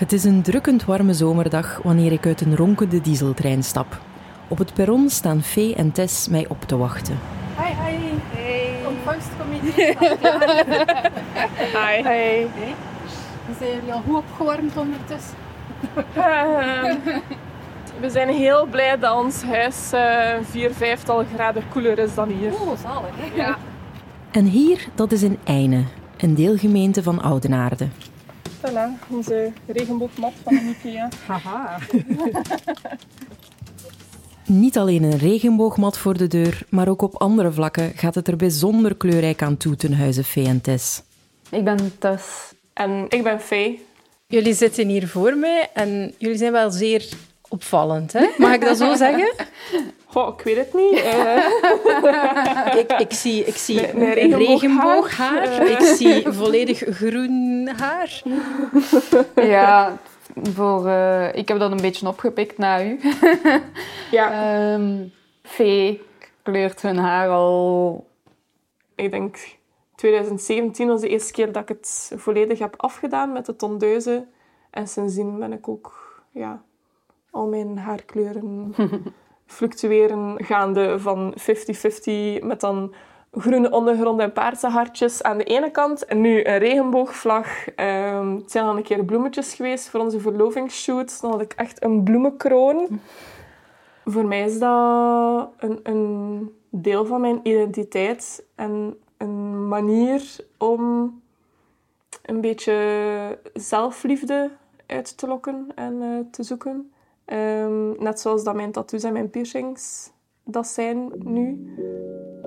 Het is een drukkend warme zomerdag wanneer ik uit een ronkende dieseltrein stap. Op het perron staan Fee en Tess mij op te wachten. Hi, hi. Hey. Ontvangstcomité. Hi. Hey. Zijn jullie al goed opgewarmd ondertussen? Ehm, we zijn heel blij dat ons huis eh vier, vijftal graden koeler is dan hier. Oh, zalig. Hè? Ja. En hier, dat is in Eine, een deelgemeente van Oudenaarde. Voilà, onze regenboogmat van de IKEA. Haha. Niet alleen een regenboogmat voor de deur, maar ook op andere vlakken gaat het er bijzonder kleurrijk aan toe ten huize Fee en Tess. Ik ben Tess. En ik ben Faye. Jullie zitten hier voor mij en jullie zijn wel zeer opvallend. Hè? Mag ik dat zo zeggen? Goh, ik weet het niet. Eh, Ik, ik zie, ik zie Met- met een regenbooghaar. Ik zie volledig groen haar. Ja, voor, eh, ik heb dat een beetje opgepikt na u. ja, Ehm Vee kleurt hun haar al... ik denk 2017 was de eerste keer dat ik het volledig heb afgedaan met de tondeuze. En sindsdien ben ik ook, ja, al mijn haarkleuren fluctueren gaande van 50-50 met dan groene ondergrond en paarse hartjes aan de ene kant. En nu een regenboogvlag. Ehm, het zijn al een keer bloemetjes geweest voor onze verlovingsshoot. Dan had ik echt een bloemenkroon. Voor mij is dat een, een deel van mijn identiteit en een manier om een beetje zelfliefde uit te lokken en eh, te zoeken. Ehm, net zoals dat mijn tattoos en mijn piercings dat zijn nu.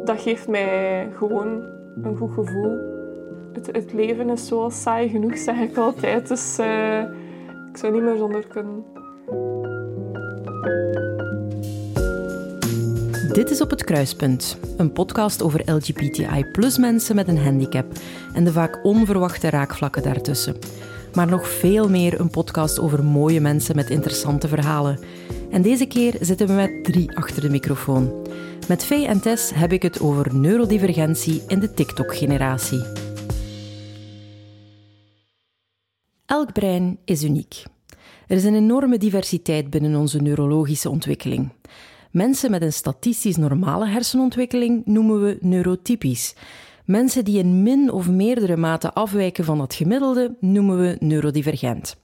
Dat geeft mij gewoon een goed gevoel. Het, het leven is zo saai genoeg, zeg ik altijd. Dus eh, ik zou niet meer zonder kunnen. Dit is Op het Kruispunt, een podcast over LGBTI mensen met een handicap en de vaak onverwachte raakvlakken daartussen. Maar nog veel meer een podcast over mooie mensen met interessante verhalen. En deze keer zitten we met drie achter de microfoon. Met Faye en Tess heb ik het over neurodivergentie in de TikTok-generatie. Elk brein is uniek. Er is een enorme diversiteit binnen onze neurologische ontwikkeling. Mensen met een statistisch normale hersenontwikkeling noemen we neurotypisch. Mensen die in min of meerdere mate afwijken van dat gemiddelde noemen we neurodivergent.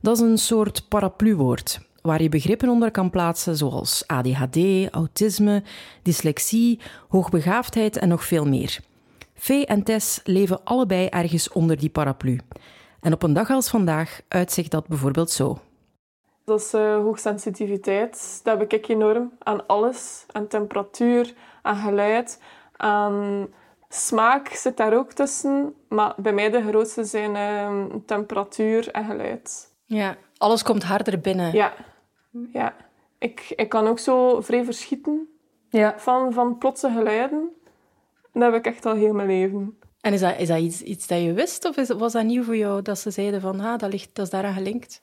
Dat is een soort parapluwoord waar je begrippen onder kan plaatsen zoals ADHD, autisme, dyslexie, hoogbegaafdheid en nog veel meer. Fee en Tess leven allebei ergens onder die paraplu. En op een dag als vandaag uitzicht dat bijvoorbeeld zo. Dat is eh, hoogsensitiviteit. Dat heb ik enorm aan alles. Aan temperatuur, aan geluid, aan smaak zit daar ook tussen. Maar bij mij de grootste zijn eh, temperatuur en geluid. Ja, alles komt harder binnen. Ja, ja. Ik, ik kan ook zo vrij verschieten Ja. van, van plotse geluiden. Dat heb ik echt al heel mijn leven. En is dat, is dat iets, iets dat je wist of is, was dat nieuw voor jou dat ze zeiden van ah, dat, ligt, dat is daaraan gelinkt?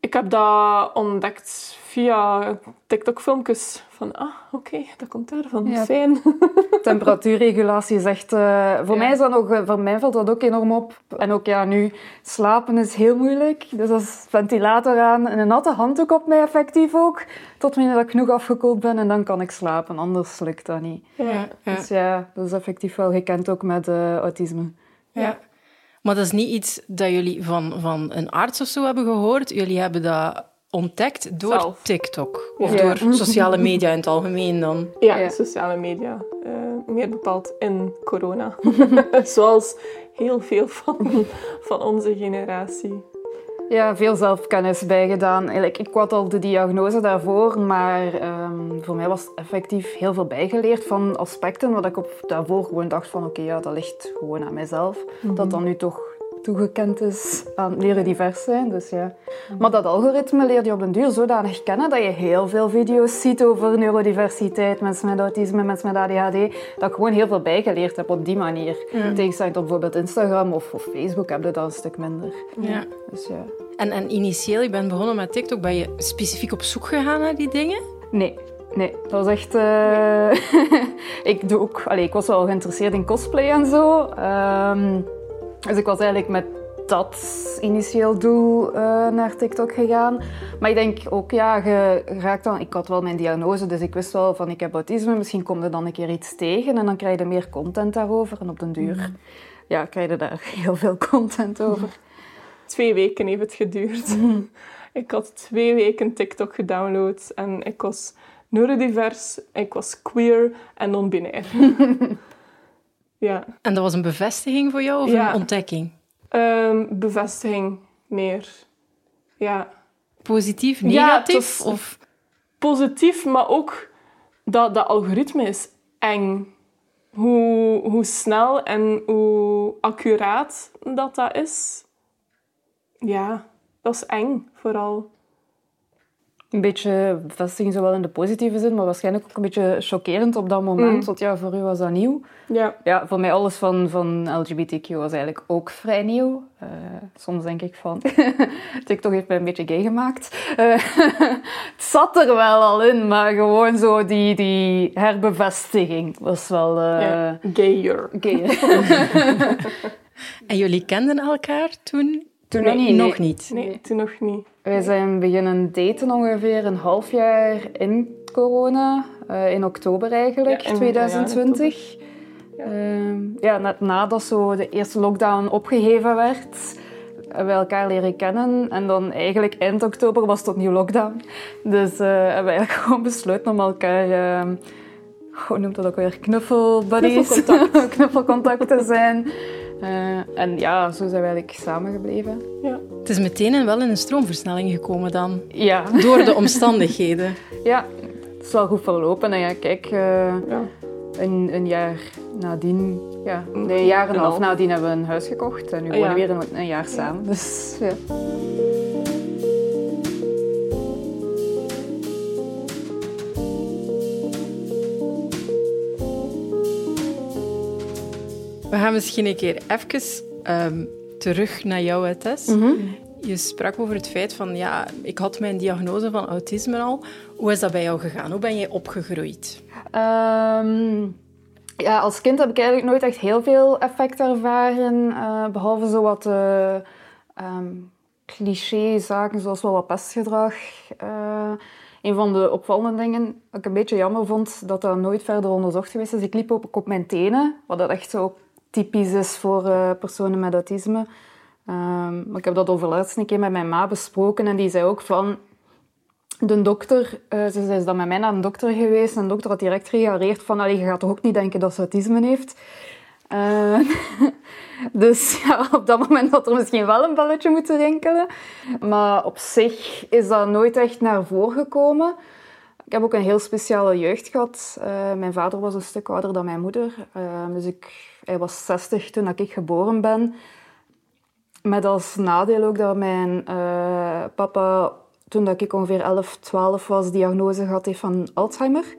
Ik heb dat ontdekt via TikTok-filmpjes. Van, ah, oké, dat komt daarvan. Ja. Fijn. Temperatuurregulatie is echt... voor Ja. mij is dat nog... eh, Voor mij valt dat ook enorm op. En ook ja, nu... Slapen is heel moeilijk. Dus als ventilator aan en een natte handdoek op mij effectief ook. Tot wanneer dat ik genoeg afgekoeld ben en dan kan ik slapen. Anders lukt dat niet. Ja. ja. Dus ja, dat is effectief wel gekend ook met eh, autisme. Ja. Maar dat is niet iets dat jullie van, van een arts of zo hebben gehoord. Jullie hebben dat ontdekt door Zelf. TikTok. Of Ja. door sociale media in het algemeen dan. Ja, Ja. sociale media. Eh, meer bepaald in corona. Zoals heel veel van, van onze generatie. Ja, veel zelfkennis bijgedaan. Ik had al de diagnose daarvoor, maar ehm, voor mij was effectief heel veel bijgeleerd van aspecten wat ik op daarvoor gewoon dacht van oké, ja, dat ligt gewoon aan mijzelf. Dat dan nu toch toegekend is aan leren divers zijn. Dus ja. Maar dat algoritme leer je op den duur zodanig kennen dat je heel veel video's ziet over neurodiversiteit, mensen met autisme, mensen met ADHD, dat ik gewoon heel veel bijgeleerd heb op die manier. In tegenstelling tot bijvoorbeeld Instagram of, of Facebook heb je dat een stuk minder. Ja. Dus ja. En, en initieel, je bent begonnen met TikTok, ben je specifiek op zoek gegaan naar die dingen? Nee, nee. Dat was echt... eh, ik, doe ook, allee, ik was wel geïnteresseerd in cosplay en zo. Ehm, dus ik was eigenlijk met dat initieel doel uh, naar TikTok gegaan. Maar ik denk ook, ja, je raakt dan... Ik had wel mijn diagnose, dus ik wist wel van ik heb autisme. Misschien komt er dan een keer iets tegen en dan krijg je meer content daarover. En op den duur mm. ja, krijg je daar heel veel content over. Twee weken heeft het geduurd. Mm. Ik had twee weken TikTok gedownload en ik was neurodivers, ik was queer en non-binair. ja. En dat was een bevestiging voor jou of een ontdekking? Um, bevestiging meer. Ja. Positief, negatief? Ja, of? Positief, maar ook dat dat algoritme is eng. Hoe, hoe snel en hoe accuraat dat dat is. Ja, dat is eng vooral een beetje bevestiging, zowel in de positieve zin, maar waarschijnlijk ook een beetje chockerend op dat moment. Mm. Want ja, voor u was dat nieuw. Ja. ja voor mij alles van, van LGBTQ was eigenlijk ook vrij nieuw. Uh, soms denk ik van, TikTok heeft mij een beetje gay gemaakt. Uh, het zat er wel al in, maar gewoon zo die, die herbevestiging was wel... Uh, ja, gayer. gayer. en jullie kenden elkaar toen? Toen nog niet. Nog niet. Nee, toen nog niet. Wij zijn beginnen daten ongeveer een half jaar in corona. Uh, in oktober eigenlijk, ja, in, 2020. Ja, uh, ja, net nadat zo de eerste lockdown opgeheven werd, hebben we elkaar leren kennen. En dan eigenlijk eind oktober was het opnieuw lockdown. Dus uh, hebben we eigenlijk gewoon besloten om elkaar... Uh, hoe noemt dat ook weer? Knuffelbuddies. Knuffelcontact. Knuffelcontact te zijn. Uh, en ja, zo zijn we eigenlijk samengebleven. Ja. Het is meteen wel in een stroomversnelling gekomen dan. Ja. Door de omstandigheden. ja, het is wel goed verlopen. En ja, kijk, uh, ja. Een, een, jaar nadien... Ja, nee, een jaar en een half nadien hebben we een huis gekocht. En nu wonen we weer een, een jaar samen. Dus ja. We gaan misschien een keer even ehm, terug naar jouw test. Mhm. Je sprak over het feit van, ja, ik had mijn diagnose van autisme al. Hoe is dat bij jou gegaan? Hoe ben jij opgegroeid? Ehm, ja, als kind heb ik eigenlijk nooit echt heel veel effect ervaren. Uh, behalve zo wat uh, um, cliché-zaken, zoals wel wat pestgedrag. Uh, een van de opvallende dingen dat ik een beetje jammer vond, dat dat nooit verder onderzocht geweest is. Ik liep ook op mijn tenen, wat dat echt zo typisch is voor uh, personen met autisme. Um, ik heb dat overlaatst een keer met mijn ma besproken en die zei ook van... De dokter, uh, ze is dan met mij naar een dokter geweest en de dokter had direct gereageerd van je gaat toch ook niet denken dat ze autisme heeft. Uh, dus ja, op dat moment had er misschien wel een belletje moeten rinkelen. Maar op zich is dat nooit echt naar voren gekomen. Ik heb ook een heel speciale jeugd gehad. Uh, mijn vader was een stuk ouder dan mijn moeder. Uh, dus ik hij was 60 toen ik geboren ben. Met als nadeel ook dat mijn uh, papa, toen dat ik ongeveer 11, 12 was, diagnose gehad heeft van Alzheimer.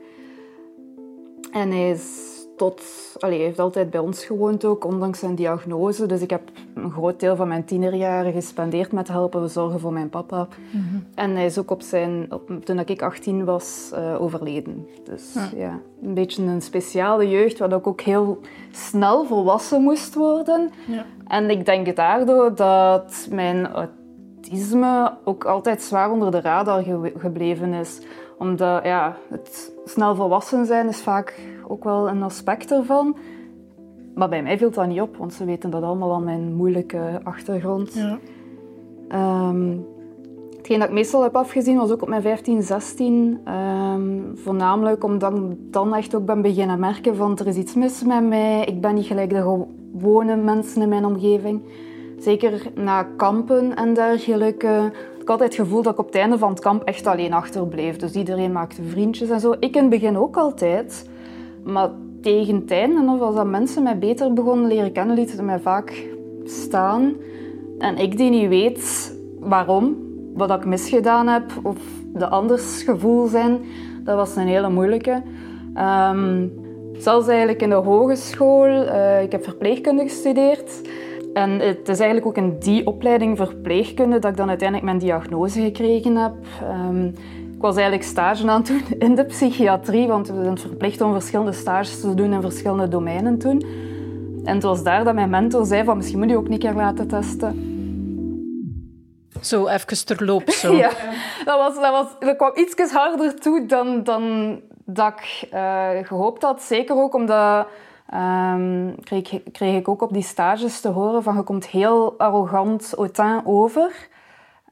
En hij is tot, allee, heeft altijd bij ons gewoond ook, ondanks zijn diagnose. Dus ik heb een groot deel van mijn tienerjaren gespendeerd met helpen zorgen voor mijn papa. Mhm. En hij is ook op zijn, op, toen ik 18 was, uh, overleden. Dus ja. een beetje een speciale jeugd, waar ik ook heel snel volwassen moest worden. Ja. En ik denk daardoor dat mijn autisme ook altijd zwaar onder de radar gebleven is omdat ja, het snel volwassen zijn is vaak ook wel een aspect ervan. Maar bij mij viel dat niet op, want ze weten dat allemaal aan mijn moeilijke achtergrond. Ja. Um, hetgeen dat ik meestal heb afgezien was ook op mijn 15, 16. Um, voornamelijk omdat ik dan echt ook ben beginnen merken van er is iets mis met mij. Ik ben niet gelijk de gewone mensen in mijn omgeving. Zeker na kampen en dergelijke ik altijd het gevoel dat ik op het einde van het kamp echt alleen achterbleef. Dus iedereen maakte vriendjes en zo. Ik in het begin ook altijd. Maar tegen het einde, of als dat mensen mij beter begonnen leren kennen, lieten ze mij vaak staan. En ik die niet weet waarom, wat ik misgedaan heb, of de anders gevoel zijn, dat was een hele moeilijke. Um, zelfs eigenlijk in de hogeschool, uh, ik heb verpleegkunde gestudeerd. En het is eigenlijk ook in die opleiding verpleegkunde dat ik dan uiteindelijk mijn diagnose gekregen heb. Um, ik was eigenlijk stage aan het doen in de psychiatrie, want we zijn verplicht om verschillende stages te doen in verschillende domeinen toen. En het was daar dat mijn mentor zei van misschien moet je ook niet keer laten testen. Zo even terloop, zo. ja, dat, was, dat, was, dat kwam iets harder toe dan, dan dat ik uh, gehoopt had. Zeker ook omdat um, kreeg, kreeg ik ook op die stages te horen van je komt heel arrogant, over.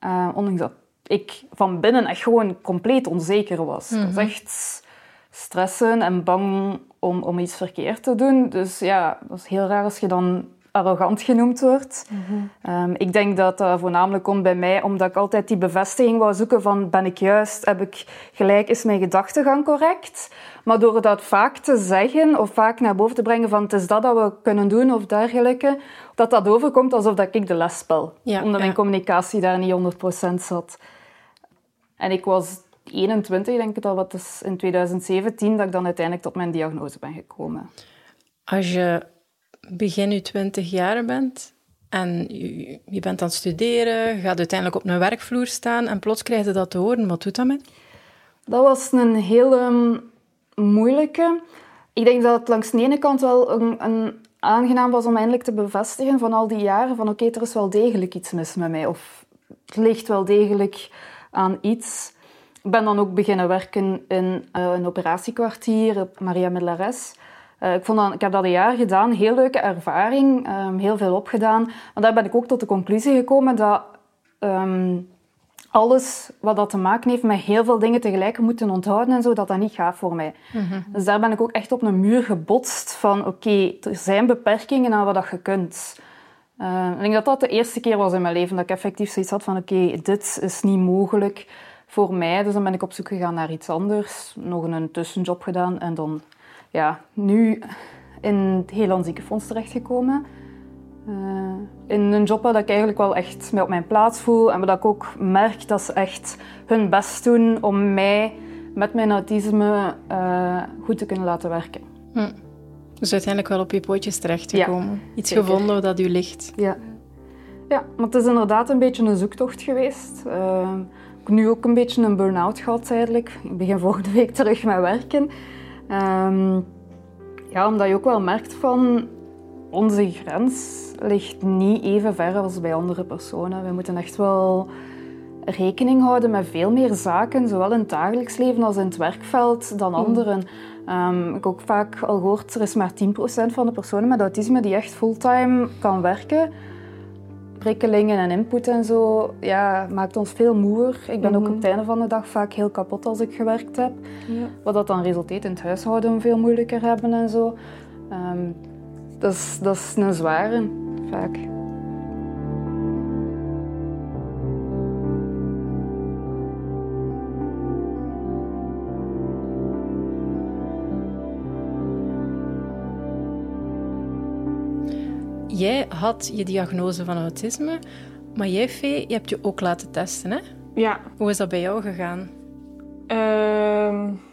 Uh, ondanks dat ik van binnen echt gewoon compleet onzeker was. Mm -hmm. Ik was echt stressen en bang om, om iets verkeerd te doen. Dus ja, dat is heel raar als je dan arrogant genoemd wordt. um, ik denk dat dat voornamelijk komt bij mij omdat ik altijd die bevestiging wou zoeken van ben ik juist, heb ik gelijk, is mijn gedachtegang correct? Maar door dat vaak te zeggen of vaak naar boven te brengen van het is dat dat we kunnen doen of dergelijke, dat dat overkomt alsof dat ik de les spel. Ja, omdat mijn communicatie daar niet 100% zat. En ik was 21, denk ik dat wat is in 2017 dat ik dan uiteindelijk tot mijn diagnose ben gekomen. Als je begin je 20 jaar bent en je, bent aan het studeren, je gaat uiteindelijk op een werkvloer staan en plots krijg je dat te horen, wat doet dat met? Dat was een hele moeilijke. Ik denk dat het langs de ene kant wel een, aangenaam was om eindelijk te bevestigen van al die jaren van oké, er is wel degelijk iets mis met mij of het ligt wel degelijk aan iets. Ik ben dan ook beginnen werken in uh, een operatiekwartier op Maria Medlares. Uh, ik, vond dan, ik heb dat een jaar gedaan, heel leuke ervaring, um, heel veel opgedaan. Maar daar ben ik ook tot de conclusie gekomen dat um, alles wat dat te maken heeft met heel veel dingen tegelijk moeten onthouden en zo, dat dat niet gaat voor mij. Mm -hmm. Dus daar ben ik ook echt op een muur gebotst van oké, okay, er zijn beperkingen aan wat dat je kunt. Uh, ik denk dat dat de eerste keer was in mijn leven dat ik effectief zoiets had van oké, okay, dit is niet mogelijk voor mij. Dus dan ben ik op zoek gegaan naar iets anders, nog een tussenjob gedaan en dan ja, nu in het Heeland Ziekenfonds terechtgekomen. Uh, in een job waar ik eigenlijk wel echt mij op mijn plaats voel en waar ik ook merk dat ze echt hun best doen om mij met mijn autisme uh, goed te kunnen laten werken. Hm. Dus uiteindelijk wel op je pootjes terechtgekomen. Ja, Iets zeker. gevonden dat u ligt. Ja. ja, maar het is inderdaad een beetje een zoektocht geweest. Uh, ik heb nu ook een beetje een burn-out gehad eigenlijk. Ik begin volgende week terug met werken. Um, ja, omdat je ook wel merkt van onze grens ligt niet even ver als bij andere personen. We moeten echt wel rekening houden met veel meer zaken, zowel in het dagelijks leven als in het werkveld, dan anderen. Um, ik heb ook vaak al gehoord, er is maar 10% van de personen met autisme die echt fulltime kan werken. Prikkelingen en input en zo, ja, maakt ons veel moer. Ik ben mm -hmm. ook op het einde van de dag vaak heel kapot als ik gewerkt heb. Ja. Wat dat dan resulteert in het huishouden veel moeilijker hebben en zo. Um, dat, is, dat is een zware, vaak. Jij had je diagnose van autisme, maar jij, Fee, je hebt je ook laten testen, hè? Ja. Hoe is dat bij jou gegaan? Um...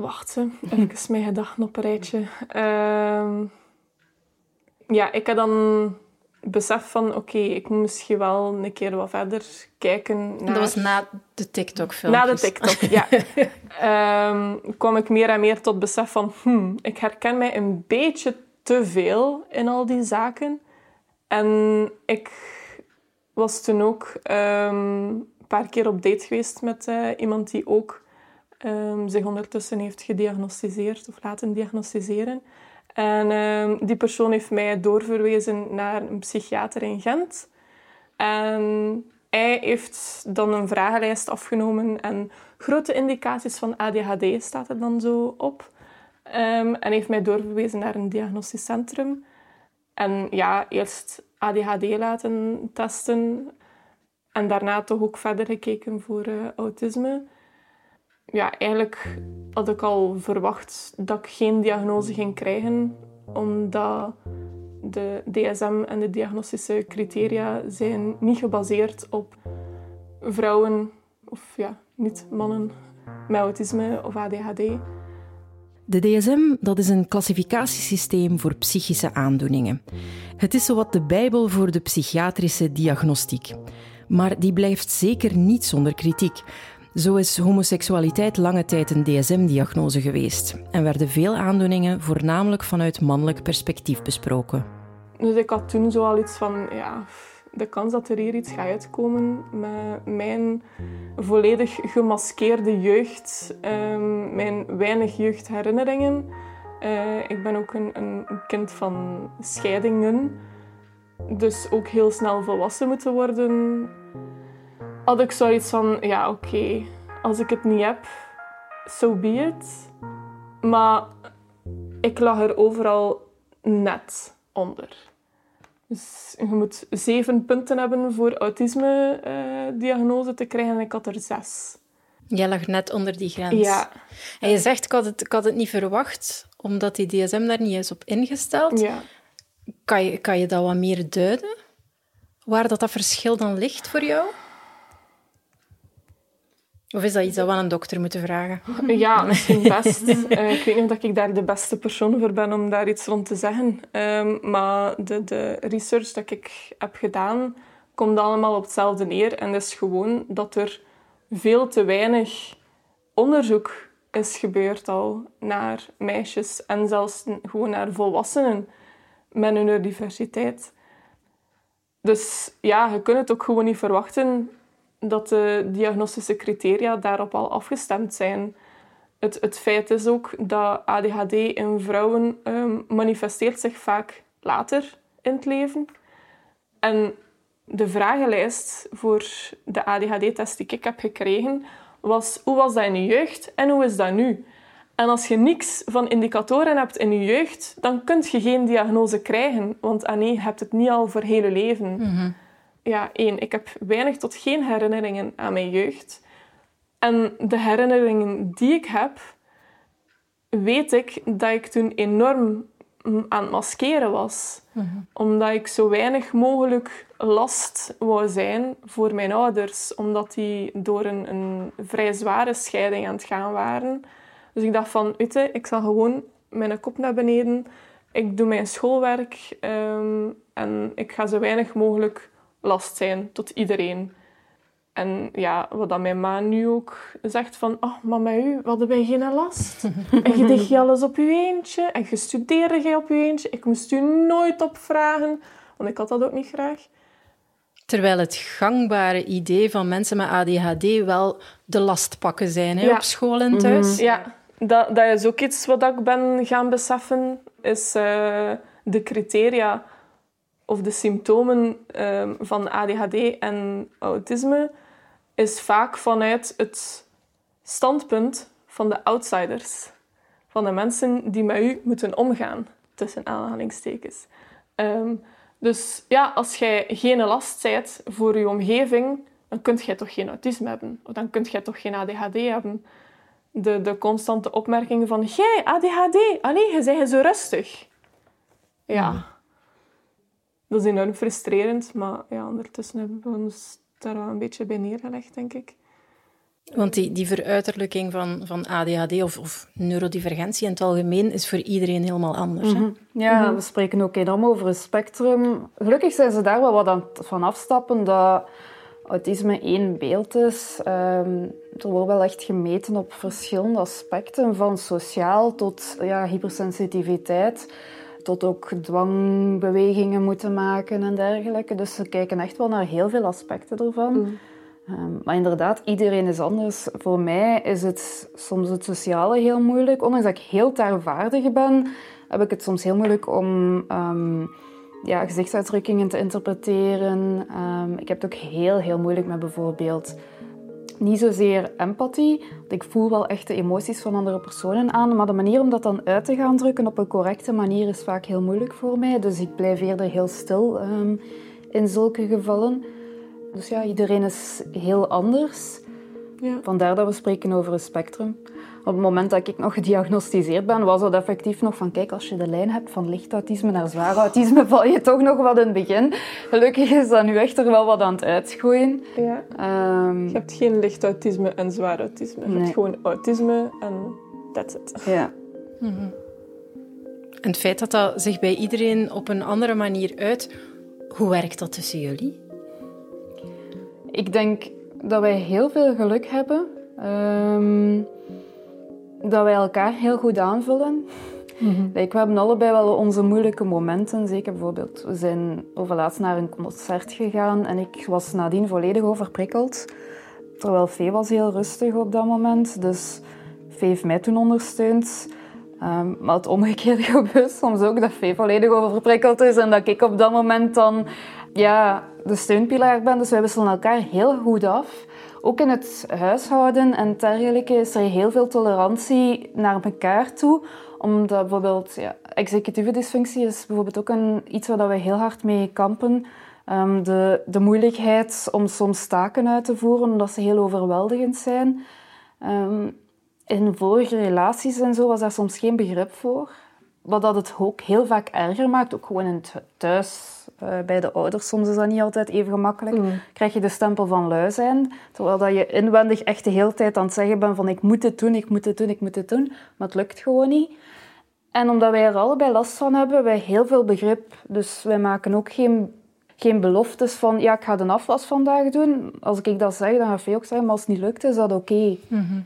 Wacht, even mijn gedachten op een rijtje. Um... Ja, ik had dan besef van, oké, okay, ik moet misschien wel een keer wat verder kijken naar... Dat was na de TikTok-filmpjes. Na de TikTok, ja. um, kwam ik meer en meer tot besef van, hmm, ik herken mij een beetje te veel in al die zaken. En ik was toen ook um, een paar keer op date geweest met uh, iemand die ook um, zich ondertussen heeft gediagnosticeerd of laten diagnosticeren. En uh, die persoon heeft mij doorverwezen naar een psychiater in Gent. En hij heeft dan een vragenlijst afgenomen en grote indicaties van ADHD staat er dan zo op. Um, en heeft mij doorverwezen naar een diagnostisch centrum. En ja, eerst ADHD laten testen en daarna toch ook verder gekeken voor uh, autisme. Ja, eigenlijk had ik al verwacht dat ik geen diagnose ging krijgen, omdat de DSM en de diagnostische criteria zijn niet gebaseerd op vrouwen of ja, niet mannen met autisme of ADHD. De DSM dat is een klassificatiesysteem voor psychische aandoeningen. Het is zowat de bijbel voor de psychiatrische diagnostiek. Maar die blijft zeker niet zonder kritiek. Zo is homoseksualiteit lange tijd een DSM-diagnose geweest en werden veel aandoeningen voornamelijk vanuit mannelijk perspectief besproken. Dus ik had toen zoal iets van, ja, de kans dat er hier iets gaat uitkomen met mijn volledig gemaskeerde jeugd, ehm, mijn weinig jeugdherinneringen. Uh, ik ben ook een, kind van scheidingen, dus ook heel snel volwassen moeten worden. Had ik zoiets van, ja oké, als ik het niet heb, so be it. Maar ik lag er overal net onder. Dus je moet zeven punten hebben voor autisme-diagnose te krijgen en ik had er zes. Jij lag net onder die grens. Ja. En je zegt, ik had het, ik had het niet verwacht, omdat die DSM daar niet is op ingesteld. Ja. Kan je, kan je dat wat meer duiden? Waar dat, dat verschil dan ligt voor jou? Of is dat iets dat we aan een dokter moeten vragen? Ja, misschien best. Uh, ik weet niet of ik daar de beste persoon voor ben om daar iets rond te zeggen. Um, maar de, de research dat ik heb gedaan, komt allemaal op hetzelfde neer. En dat is gewoon dat er veel te weinig onderzoek is gebeurd al naar meisjes en zelfs gewoon naar volwassenen met hun neurodiversiteit. Dus ja, je kunt het ook gewoon niet verwachten dat de diagnostische criteria daarop al afgestemd zijn. Het, het feit is ook dat ADHD in vrouwen um, manifesteert zich vaak later in het leven. En de vragenlijst voor de ADHD-test die ik heb gekregen was hoe was dat in je jeugd en hoe is dat nu? En als je niks van indicatoren hebt in je jeugd, dan kun je geen diagnose krijgen. Want ah nee, je hebt het niet al voor heel je leven. Mhm ja, één, ik heb weinig tot geen herinneringen aan mijn jeugd. En de herinneringen die ik heb, weet ik dat ik toen enorm aan het maskeren was. Omdat ik zo weinig mogelijk last wou zijn voor mijn ouders. Omdat die door een, een vrij zware scheiding aan het gaan waren. Dus ik dacht van, weet ik zal gewoon mijn kop naar beneden. Ik doe mijn schoolwerk ehm, en ik ga zo weinig mogelijk last zijn tot iedereen. En ja, wat dat mijn ma nu ook zegt van... Oh, maar met u hadden wij geen last. en je deed je alles op je eentje. En je studeerde je op je eentje. Ik moest u nooit opvragen. Want ik had dat ook niet graag. Terwijl het gangbare idee van mensen met ADHD wel de lastpakken zijn hè, op school en thuis. Mhm. Ja, dat, dat is ook iets wat ik ben gaan beseffen. Is uh, de criteria of de symptomen um, van ADHD en autisme is vaak vanuit het standpunt van de outsiders. Van de mensen die met u moeten omgaan, tussen aanhalingstekens. Um, dus ja, als jij geen last zijt voor je omgeving, dan kunt jij toch geen autisme hebben. Of dan kunt jij toch geen ADHD hebben. De, de constante opmerkingen van... Jij, ADHD, allee, je bent zo rustig. Ja dat is enorm frustrerend, maar ja, ondertussen hebben we ons daar wel een beetje bij neergelegd, denk ik. Want die, die veruiterlijking van, van ADHD of, of neurodivergentie in het algemeen is voor iedereen helemaal anders. hè? Mhm. Ja, mhm. we spreken ook enorm over een spectrum. Gelukkig zijn ze daar wel wat aan van afstappen dat autisme één beeld is. Um, er wordt wel echt gemeten op verschillende aspecten, van sociaal tot ja, hypersensitiviteit tot ook dwangbewegingen moeten maken en dergelijke. Dus ze kijken echt wel naar heel veel aspecten ervan. Mm. Ehm, maar inderdaad, iedereen is anders. Voor mij is het soms het sociale heel moeilijk. Ondanks dat ik heel taalvaardig ben, heb ik het soms heel moeilijk om um, ja, gezichtsuitdrukkingen te interpreteren. Um, ik heb het ook heel, heel moeilijk met bijvoorbeeld niet zozeer empathie. Want ik voel wel echt de emoties van andere personen aan. Maar de manier om dat dan uit te gaan drukken op een correcte manier is vaak heel moeilijk voor mij. Dus ik blijf eerder heel stil um, in zulke gevallen. Dus ja, iedereen is heel anders. Ja. Vandaar dat we spreken over een spectrum. Op het moment dat ik nog gediagnosticeerd ben, was het effectief nog van... Kijk, als je de lijn hebt van licht autisme naar zwaar autisme, val je toch nog wat in het begin. Gelukkig is dat nu echt er wel wat aan het uitgooien. Ja. Um, je hebt geen licht autisme en zwaar autisme. Je hebt gewoon autisme en that's it. Ja. Mm -hmm. En het feit dat dat zich bij iedereen op een andere manier uit... Hoe werkt dat tussen jullie? Ik denk dat wij heel veel geluk hebben. Um, dat wij elkaar heel goed aanvullen. Mm we hebben allebei wel onze moeilijke momenten. Zeker bijvoorbeeld, we zijn overlaatst naar een concert gegaan en ik was nadien volledig overprikkeld. Terwijl Fee was heel rustig op dat moment. Dus Fee heeft mij toen ondersteund. Um, maar het omgekeerde gebeurt soms ook, dat Fee volledig overprikkeld is en dat ik op dat moment dan ja, de steunpilaar ben. Dus wij wisselen elkaar heel goed af. Ook in het huishouden en dergelijke is er heel veel tolerantie naar elkaar toe. Omdat bijvoorbeeld ja, executieve dysfunctie is bijvoorbeeld ook een, iets waar we heel hard mee kampen. Um, de, de moeilijkheid om soms taken uit te voeren, omdat ze heel overweldigend zijn. Um, in vorige relaties en zo was daar soms geen begrip voor. Wat dat het ook heel vaak erger maakt, ook gewoon in het thuis uh, bij de ouders. Soms is dat niet altijd even gemakkelijk. Mm. Krijg je de stempel van lui zijn, terwijl dat je inwendig echt de hele tijd aan het zeggen bent van ik moet het doen, ik moet het doen, ik moet het doen. Maar het lukt gewoon niet. En omdat wij er allebei last van hebben, hebben wij heel veel begrip. Dus wij maken ook geen, geen beloftes van ja, ik ga de afwas vandaag doen. Als ik dat zeg, dan ga je ook zeggen, maar als het niet lukt, is dat oké. Mhm.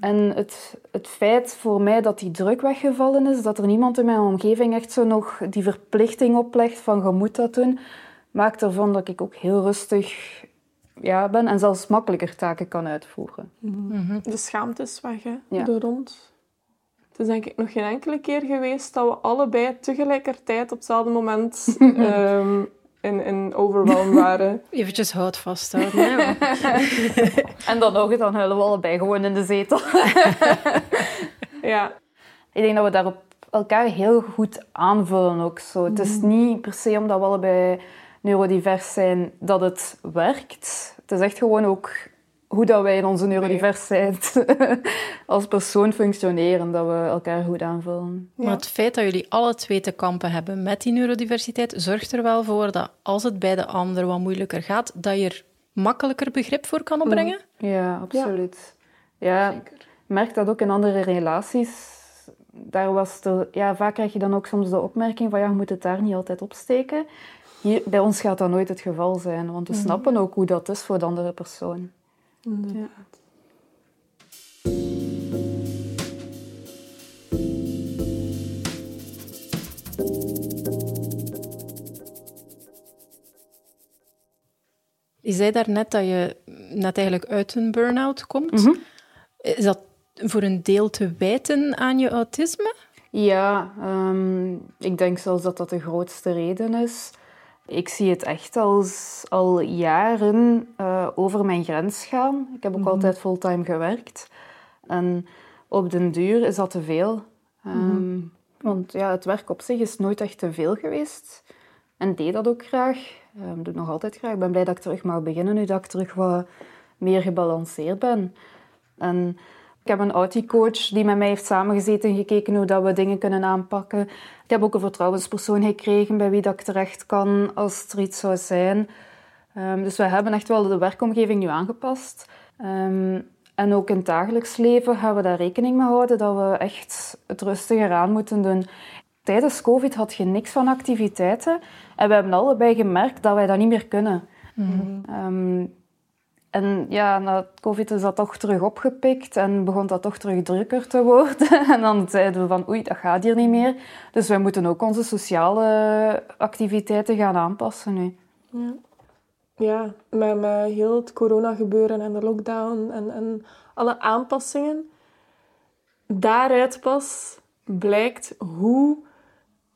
En het, het feit voor mij dat die druk weggevallen is, dat er niemand in mijn omgeving echt zo nog die verplichting oplegt van je moet dat doen, maakt ervan dat ik ook heel rustig ja, ben en zelfs makkelijker taken kan uitvoeren. Mhm. De schaamte is weg, hè, ja. de rond. Het is denk ik nog geen enkele keer geweest dat we allebei tegelijkertijd op hetzelfde moment um, in, in overwhelm waren. Eventjes hout vasthouden. Hè, en dan nog, dan huilen we allebei gewoon in de zetel. ja. Ik denk dat we daarop elkaar heel goed aanvullen ook zo. Het is mhm. niet per se omdat we allebei neurodivers zijn dat het werkt. Het is echt gewoon ook hoe dat wij in onze neurodiversiteit als persoon functioneren, dat we elkaar goed aanvullen. Maar het feit dat jullie alle twee te kampen hebben met die neurodiversiteit, zorgt er wel voor dat als het bij de ander wat moeilijker gaat, dat je er makkelijker begrip voor kan opbrengen? Mm. Ja, absoluut. Ja, ik merk dat ook in andere relaties. Daar was er, ja, vaak krijg je dan ook soms de opmerking van ja, je moet het daar niet altijd opsteken. Hier, bij ons gaat dat nooit het geval zijn, want we mhm. snappen ook hoe dat is voor de andere persoon. Inderdaad. Je zei daarnet dat je net eigenlijk uit een burn-out komt. Mhm. Is dat voor een deel te wijten aan je autisme? Ja, um, ik denk zelfs dat dat de grootste reden is. Ik zie het echt als al jaren uh, over mijn grens gaan. Ik heb ook mm altijd fulltime gewerkt. En op den duur is dat te veel. Um, Want ja, het werk op zich is nooit echt te veel geweest. En deed dat ook graag. Um, doe het nog altijd graag. Ik ben blij dat ik terug mag beginnen, nu dat ik terug wat meer gebalanceerd ben. En ik heb een auticoach die met mij heeft samengezeten en gekeken hoe dat we dingen kunnen aanpakken. Ik heb ook een vertrouwenspersoon gekregen bij wie dat ik terecht kan als er iets zou zijn. Um, dus we hebben echt wel de werkomgeving nu aangepast. Um, en ook in het dagelijks leven gaan we daar rekening mee houden dat we echt het rustiger aan moeten doen. Tijdens COVID had je niks van activiteiten en we hebben allebei gemerkt dat wij dat niet meer kunnen. Mm -hmm. En ja, na COVID is dat toch terug opgepikt en begon dat toch terug drukker te worden. En dan zeiden we van oei, dat gaat hier niet meer. Dus wij moeten ook onze sociale activiteiten gaan aanpassen nu. Ja, ja met, heel het corona gebeuren en de lockdown en, en alle aanpassingen. Daaruit pas blijkt hoe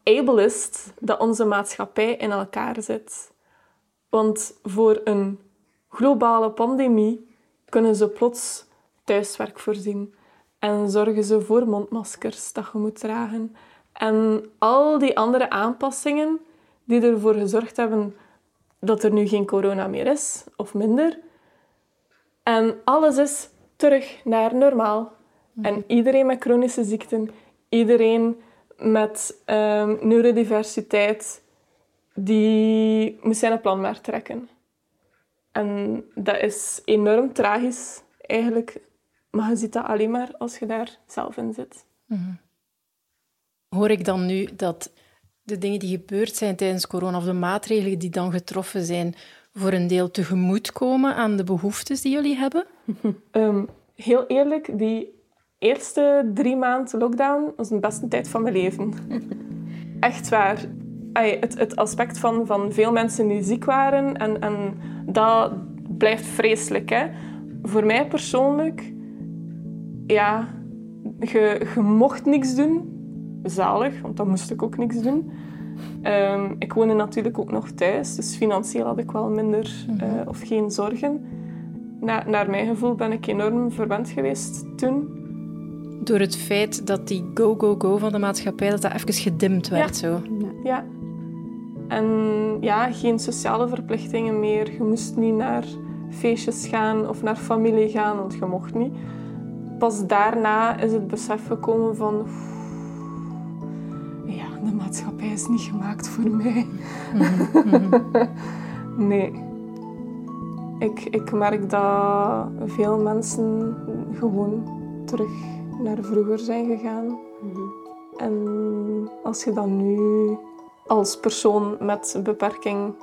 ableist dat onze maatschappij in elkaar zit. Want voor een globale pandemie kunnen ze plots thuiswerk voorzien. En zorgen ze voor mondmaskers dat je moet dragen. En al die andere aanpassingen die ervoor gezorgd hebben dat er nu geen corona meer is, of minder. En alles is terug naar normaal. En iedereen met chronische ziekten, iedereen met um, neurodiversiteit, die moet zijn plan maar trekken. En dat is enorm tragisch eigenlijk. Maar je ziet dat alleen maar als je daar zelf in zit. Mhm. Hoor ik dan nu dat de dingen die gebeurd zijn tijdens corona, of de maatregelen die dan getroffen zijn, voor een deel tegemoet komen aan de behoeftes die jullie hebben? Ehm, heel eerlijk, die eerste drie maanden lockdown was de beste tijd van mijn leven. Echt waar. Het, het aspect van, van veel mensen die ziek waren, en, en dat blijft vreselijk. Hè? Voor mij persoonlijk, ja, je, je mocht niks doen. Zalig, want dan moest ik ook niks doen. Um, ik woonde natuurlijk ook nog thuis, dus financieel had ik wel minder uh, of geen zorgen. Na, naar mijn gevoel ben ik enorm verwend geweest toen. Door het feit dat die go-go-go van de maatschappij, dat dat even gedimd werd zo. Ja. En ja, geen sociale verplichtingen meer. Je moest niet naar feestjes gaan of naar familie gaan, want je mocht niet. Pas daarna is het besef gekomen van... Ja, de maatschappij is niet gemaakt voor mij. nee. Ik, ik merk dat veel mensen gewoon terug naar vroeger zijn gegaan. En als je dan nu als persoon met beperking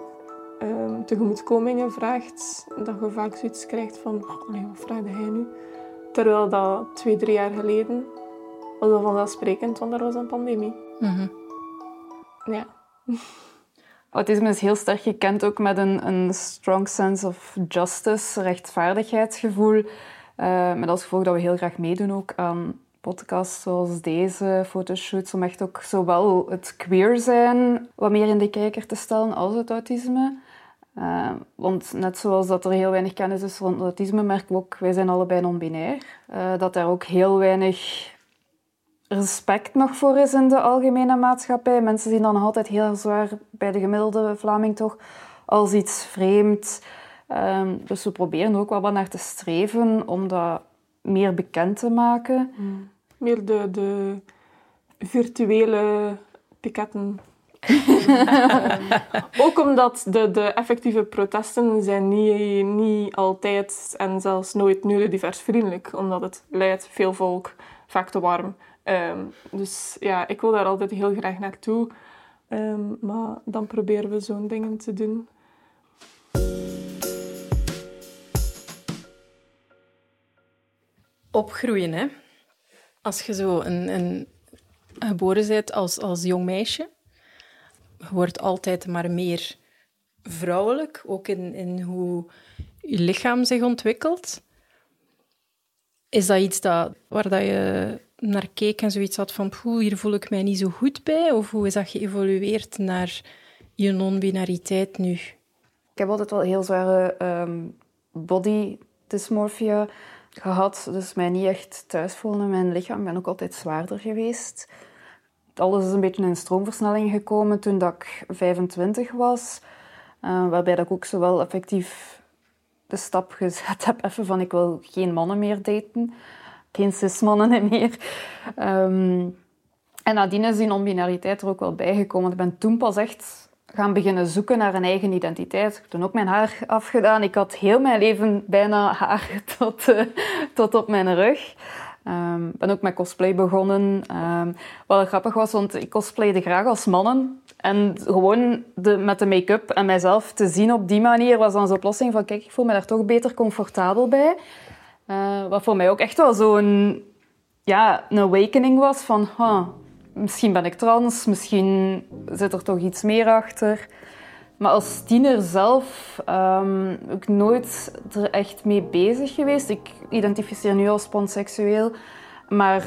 um, tegemoetkomingen vraagt, dat je vaak zoiets krijgt van, nee, wat vraagde hij nu? Terwijl dat twee, drie jaar geleden was dat vanzelfsprekend, want er was een pandemie. Mm Ja. Autisme is heel sterk gekend ook met een, een strong sense of justice, rechtvaardigheidsgevoel. Uh, met als gevolg dat we heel graag meedoen ook aan podcasts zoals deze, fotoshoots, om echt ook zowel het queer zijn wat meer in de kijker te stellen als het autisme. Uh, want net zoals dat er heel weinig kennis is rond autisme, merken we ook, wij zijn allebei non-binair, uh, dat daar ook heel weinig respect nog voor is in de algemene maatschappij. Mensen zien dan nog altijd heel zwaar, bij de gemiddelde Vlaming toch, als iets vreemd. Um, dus we proberen ook wel wat naar te streven om dat meer bekend te maken. Mm. Meer de, de virtuele piketten ook omdat de, de effectieve protesten zijn niet, niet altijd en zelfs nooit neurodivers-vriendelijk. Omdat het leidt veel volk vaak te warm. Um, dus ja, ik wil daar altijd heel graag naartoe. Um, maar dan proberen we zo'n dingen te doen. Opgroeien, hè. Als je zo een, een geboren bent als, als jong meisje, je wordt altijd maar meer vrouwelijk, ook in, in hoe je lichaam zich ontwikkelt. Is dat iets dat, waar dat je naar keek en zoiets had van poeh, hier voel ik mij niet zo goed bij? Of hoe is dat geëvolueerd naar je non-binariteit nu? Ik heb altijd wel heel zware um, body dysmorphia gehad, dus mij niet echt thuis voelen in mijn lichaam. Ik ben ook altijd zwaarder geweest alles is een beetje in stroomversnelling gekomen toen dat ik 25 was. Uh, waarbij dat ik ook zowel effectief de stap gezet heb even van ik wil geen mannen meer daten. Geen cis-mannen meer. Um, en nadien is die non-binariteit er ook wel bijgekomen. Ik ben toen pas echt gaan beginnen zoeken naar een eigen identiteit. Ik heb toen ook mijn haar afgedaan. Ik had heel mijn leven bijna haar tot, uh, tot op mijn rug. Um, ben ook met cosplay begonnen. Um, wat grappig was, want ik cosplayde graag als mannen. En gewoon de, met de make-up en mijzelf te zien op die manier was dan zo'n oplossing van kijk, ik voel me daar toch beter comfortabel bij. Uh, wat voor mij ook echt wel zo'n ja, een awakening was van misschien ben ik trans, misschien zit er toch iets meer achter. Maar als tiener zelf um, ik nooit er echt mee bezig geweest. Ik identificeer nu als panseksueel. Maar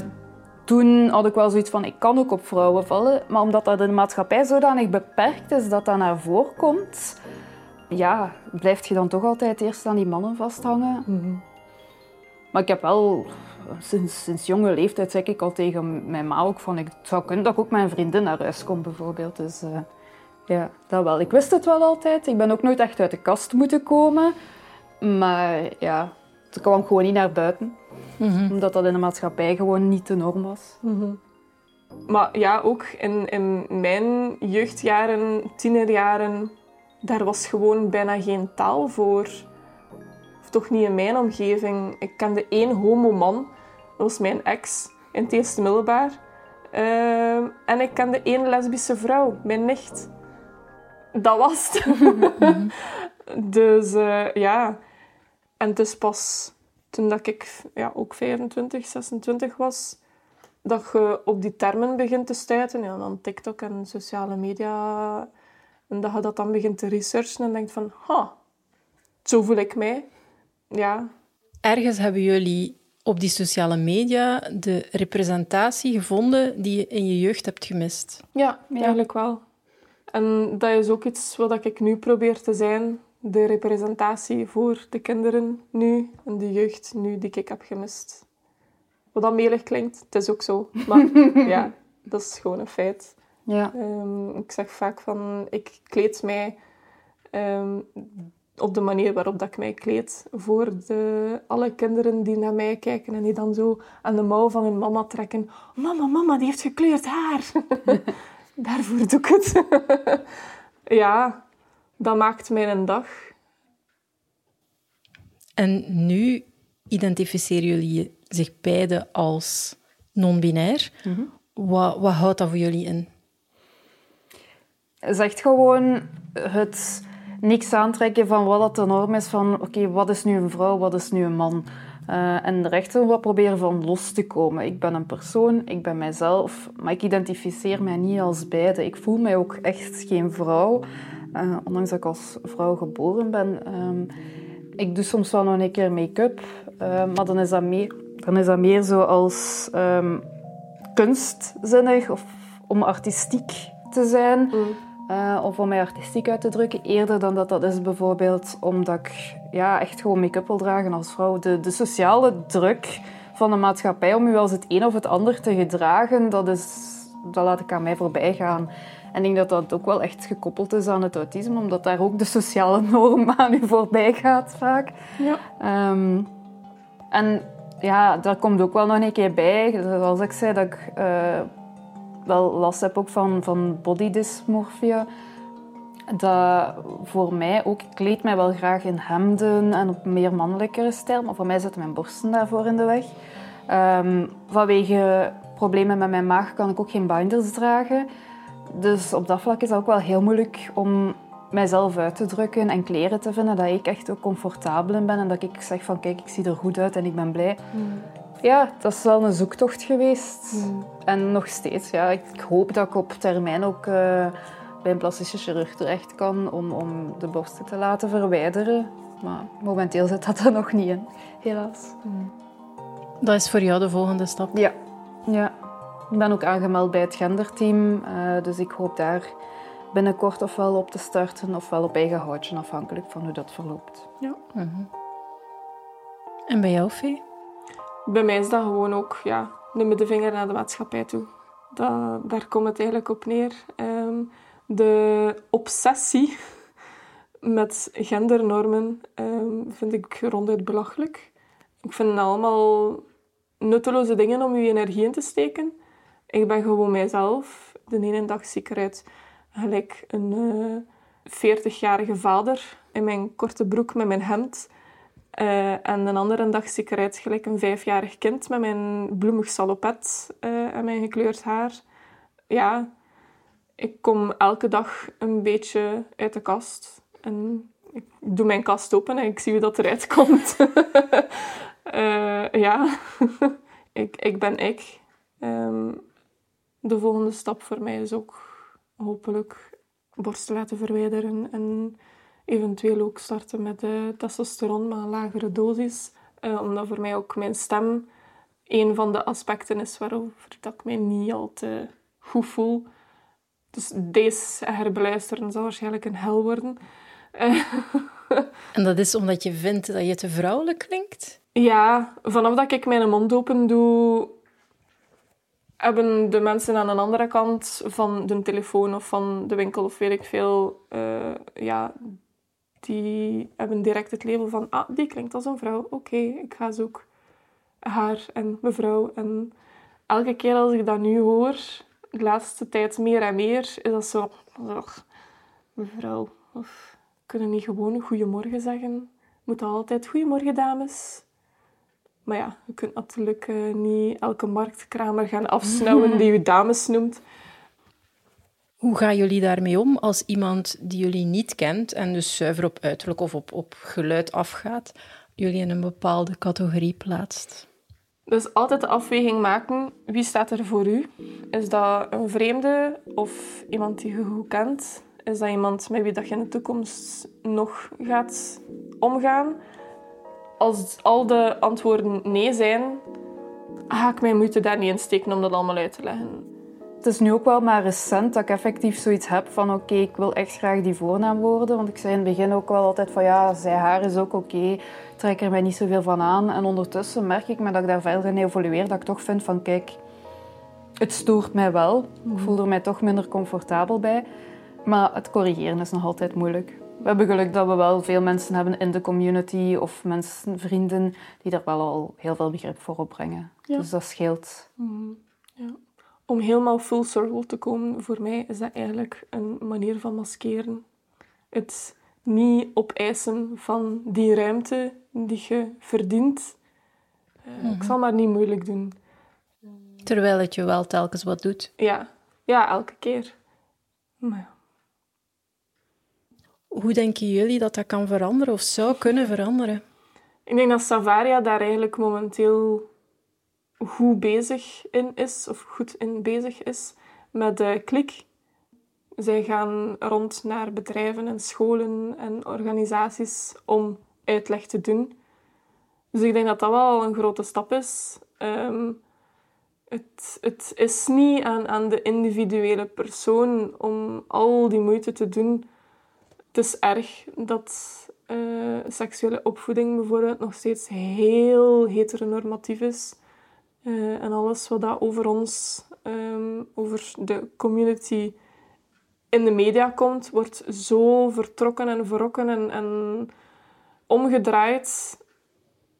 toen had ik wel zoiets van, ik kan ook op vrouwen vallen. Maar omdat dat in de maatschappij zodanig beperkt is dat dat naar voren komt... Ja, blijf je dan toch altijd eerst aan die mannen vasthangen. Mm Maar ik heb wel... Sinds, sinds jonge leeftijd zeg ik al tegen mijn ma ook van... Ik zou kunnen dat ik ook mijn vriendin naar huis kom, bijvoorbeeld. Dus... Uh, ja, dat wel. Ik wist het wel altijd. Ik ben ook nooit echt uit de kast moeten komen. Maar ja, het kwam gewoon niet naar buiten. Mhm. Omdat dat in de maatschappij gewoon niet de norm was. Mhm. Maar ja, ook in, in mijn jeugdjaren, tienerjaren, daar was gewoon bijna geen taal voor. Toch niet in mijn omgeving. Ik kende één homo-man. Dat was mijn ex in het eerste middelbaar. Uh, en ik kende één lesbische vrouw, mijn nicht dat was het. dus uh, ja, en het is pas toen dat ik ja, ook 25, 26 was, dat je op die termen begint te stuiten. Ja, dan TikTok en sociale media. En dat je dat dan begint te researchen en denkt van, ha, zo voel ik mij. Ja. Ergens hebben jullie op die sociale media de representatie gevonden die je in je jeugd hebt gemist. Ja, eigenlijk wel. En dat is ook iets wat ik nu probeer te zijn. De representatie voor de kinderen nu en de jeugd nu die ik heb gemist. Wat dan melig klinkt, het is ook zo. Maar ja, dat is gewoon een feit. Ja. Ehm, ik zeg vaak van, ik kleed mij ehm, op de manier waarop dat ik mij kleed. Voor de, alle kinderen die naar mij kijken en die dan zo aan de mouw van hun mama trekken. Mama, mama, die heeft gekleurd haar. Daarvoor doe ik het. ja, dat maakt mijn dag. En nu identificeren jullie zich beiden als non-binair. wat, wat houdt dat voor jullie in? Zegt gewoon het niks aantrekken van wat dat de norm is van oké, wat is nu een vrouw, wat is nu een man? Uh, en er echt wat proberen van los te komen. Ik ben een persoon, ik ben mijzelf, maar ik identificeer mij niet als beide. Ik voel mij ook echt geen vrouw, uh, ondanks dat ik als vrouw geboren ben. Um, ik doe soms wel nog een keer make-up, uh, maar dan is dat meer, dan is dat meer zo als um, kunstzinnig of om artistiek te zijn. Mm. Uh, of om mij artistiek uit te drukken, eerder dan dat dat is bijvoorbeeld omdat ik ja, echt gewoon make-up wil dragen als vrouw. De, de sociale druk van de maatschappij om u als het een of het ander te gedragen, dat, is, dat laat ik aan mij voorbij gaan. En ik denk dat dat ook wel echt gekoppeld is aan het autisme, omdat daar ook de sociale norm aan u voorbij gaat vaak. Ja. Um, en ja, daar komt ook wel nog een keer bij, zoals ik zei, dat ik uh, wel last heb ook van, van bodydysmorfia. Dat voor mij ook, ik kleed mij wel graag in hemden en op meer mannelijkere stijl, maar voor mij zitten mijn borsten daarvoor in de weg. Um, vanwege problemen met mijn maag kan ik ook geen binders dragen. Dus op dat vlak is het ook wel heel moeilijk om mijzelf uit te drukken en kleren te vinden dat ik echt ook comfortabel in ben en dat ik zeg van kijk, ik zie er goed uit en ik ben blij. Mm. Ja, dat is wel een zoektocht geweest. Mm. En nog steeds, ja. Ik hoop dat ik op termijn ook uh, bij een plastische chirurg terecht kan om, om de borsten te laten verwijderen. Maar momenteel zit dat er nog niet in, helaas. Mm. Dat is voor jou de volgende stap? Ja. ja. Ik ben ook aangemeld bij het genderteam, uh, dus ik hoop daar binnenkort ofwel op te starten ofwel op eigen houtje, afhankelijk van hoe dat verloopt. Ja. -huh. En bij jou, Fee? Bij mij is dat gewoon ook, ja, de vinger naar de maatschappij toe. Dat, daar komt het eigenlijk op neer. Um, de obsessie met gendernormen um, vind ik ronduit belachelijk. Ik vind het allemaal nutteloze dingen om je energie in te steken. Ik ben gewoon mijzelf. De ene dag zie ik eruit gelijk een uh, 40-jarige vader in mijn korte broek met mijn hemd. Uh, en een andere dag zie ik eruit gelijk een vijfjarig kind met mijn bloemig salopet uh, en mijn gekleurd haar. Ja, ik kom elke dag een beetje uit de kast. En ik doe mijn kast open en ik zie hoe dat eruit komt. uh, ja, ik, ik ben ik. Um, de volgende stap voor mij is ook hopelijk borsten laten verwijderen en eventueel ook starten met de testosteron, maar een lagere dosis. Uh, omdat voor mij ook mijn stem een van de aspecten is waarover dat ik mij niet al te goed voel. Dus deze herbeluisteren zal waarschijnlijk een hel worden. Uh, en dat is omdat je vindt dat je te vrouwelijk klinkt? Ja, vanaf dat ik mijn mond open doe, hebben de mensen aan een andere kant van de telefoon of van de winkel of weet ik veel, uh, ja, die hebben direct het label van, ah, die klinkt als een vrouw. Oké, okay, ik ga zoeken haar en mevrouw. En elke keer als ik dat nu hoor, de laatste tijd meer en meer, is dat zo, mevrouw, of kunnen niet gewoon goedemorgen zeggen? Moet altijd goedemorgen, dames? Maar ja, je kunt natuurlijk uh, niet elke marktkramer gaan afsnauwen die je dames noemt. Hoe gaan jullie daarmee om als iemand die jullie niet kent en dus zuiver op uiterlijk of op, op geluid afgaat, jullie in een bepaalde categorie plaatst. Dus altijd de afweging maken, wie staat er voor u? Is dat een vreemde of iemand die je goed kent? Is dat iemand met wie dat je in de toekomst nog gaat omgaan? Als al de antwoorden nee zijn, ga ik mijn moeite daar niet in steken om dat allemaal uit te leggen. Het is nu ook wel maar recent dat ik effectief zoiets heb van oké, ik wil echt graag die voornaam worden. Want ik zei in het begin ook wel altijd van ja, zij haar is ook oké, okay, trek er mij niet zoveel van aan. En ondertussen merk ik me dat ik daar verder in evolueer, dat ik toch vind van kijk, het stoort mij wel. Ik voel er mij toch minder comfortabel bij. Maar het corrigeren is nog altijd moeilijk. We hebben geluk dat we wel veel mensen hebben in de community of mensen, vrienden, die daar wel al heel veel begrip voor opbrengen. Dus dat scheelt. Mm, ja. Om helemaal full circle te komen, voor mij is dat eigenlijk een manier van maskeren. Het niet opeisen van die ruimte die je verdient. Uh, Ik zal maar niet moeilijk doen. Terwijl het je wel telkens wat doet. Ja, ja elke keer. Maar ja. Hoe denken jullie dat dat kan veranderen of zou kunnen veranderen? Ik denk dat Savaria daar eigenlijk momenteel goed bezig in is, of goed in bezig is, met de klik. Zij gaan rond naar bedrijven en scholen en organisaties om uitleg te doen. Dus ik denk dat dat wel een grote stap is. Um, het, het is niet aan, aan de individuele persoon om al die moeite te doen het is erg dat uh, seksuele opvoeding bijvoorbeeld nog steeds heel heteronormatief is. Uh, en alles wat dat over ons, um, over de community in de media komt, wordt zo vertrokken en verrokken en, en omgedraaid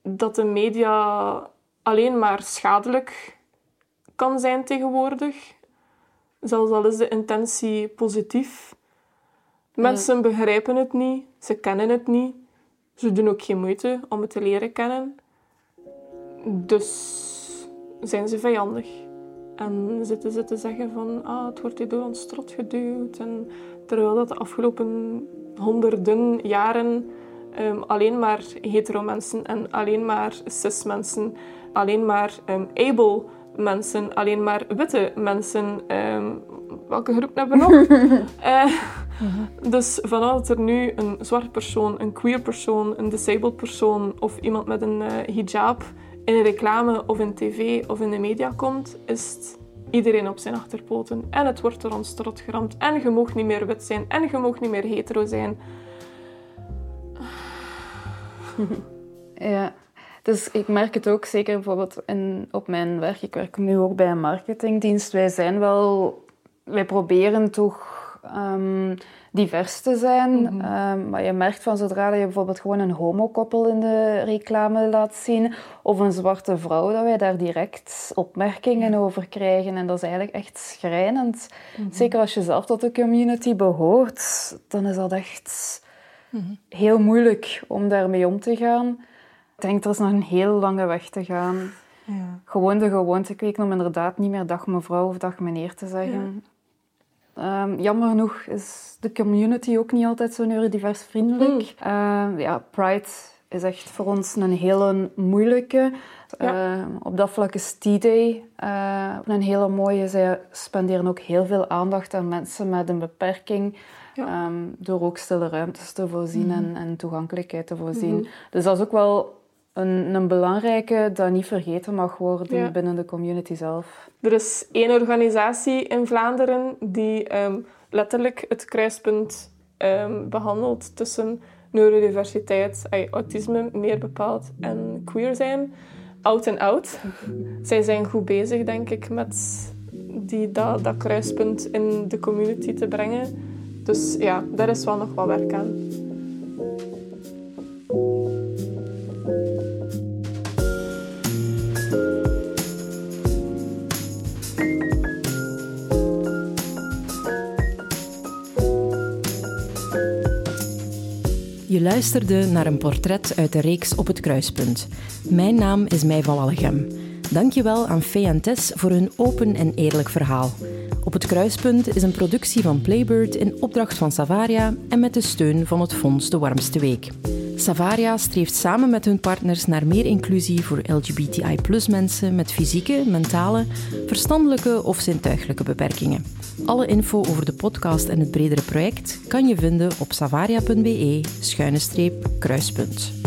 dat de media alleen maar schadelijk kan zijn tegenwoordig. Zelfs al is de intentie positief. Mensen begrijpen het niet, ze kennen het niet. Ze doen ook geen moeite om het te leren kennen. Dus zijn ze vijandig. En zitten ze te zeggen van ah, het wordt hier door ons strot geduwd. En terwijl dat de afgelopen honderden jaren um, alleen maar hetero mensen en alleen maar cis mensen, alleen maar um, able mensen, alleen maar witte mensen. Um, welke groep hebben we nog? uh, Dus vanuit er nu een zwart persoon, een queer persoon, een disabled persoon of iemand met een uh, hijab in een reclame of in tv of in de media komt, is het iedereen op zijn achterpoten. En het wordt er ons strot geramd. En je mag niet meer wit zijn. En je mag niet meer hetero zijn. Ja. Dus ik merk het ook zeker bijvoorbeeld in, op mijn werk. Ik werk nu ook bij een marketingdienst. Wij zijn wel... Wij proberen toch um, divers te zijn. Mm maar je merkt van zodra je bijvoorbeeld gewoon een homokoppel in de reclame laat zien, of een zwarte vrouw, dat wij daar direct opmerkingen over krijgen. En dat is eigenlijk echt schrijnend. Mhm. Zeker als je zelf tot de community behoort, dan is dat echt mhm. heel moeilijk om daarmee om te gaan. Ik denk, er is nog een heel lange weg te gaan. Ja. Gewoon de gewoonte kweken om inderdaad niet meer dag mevrouw of dag meneer te zeggen. Um, jammer genoeg is de community ook niet altijd zo neurodivers vriendelijk. Mm. Uh, ja, Pride is echt voor ons een hele moeilijke. Ja. Uh, op dat vlak is T-Day uh, een hele mooie. Zij spenderen ook heel veel aandacht aan mensen met een beperking. Ja. Um, door ook stille ruimtes te voorzien mm. en, en, toegankelijkheid te voorzien. Mm. Dus dat is ook wel een, een belangrijke dat niet vergeten mag worden binnen de community zelf. Er is één organisatie in Vlaanderen die um, letterlijk het kruispunt um, behandelt tussen neurodiversiteit, autisme meer bepaald, en queer zijn. Oud en oud. Zij zijn goed bezig, denk ik, met die, dat, dat kruispunt in de community te brengen. Dus ja, daar is wel nog wat werk aan. Je luisterde naar een portret uit de reeks Op het Kruispunt. Mijn naam is Mij van Wallegem. Dankjewel aan Fee en Tess voor hun open en eerlijk verhaal. Op het Kruispunt is een productie van Playbird in opdracht van Savaria en met de steun van het Fonds De Warmste Week. Savaria streeft samen met hun partners naar meer inclusie voor LGBTI mensen met fysieke, mentale, verstandelijke of zintuigelijke beperkingen. Alle info over de podcast en het bredere project kan je vinden op savaria.be-kruispunt.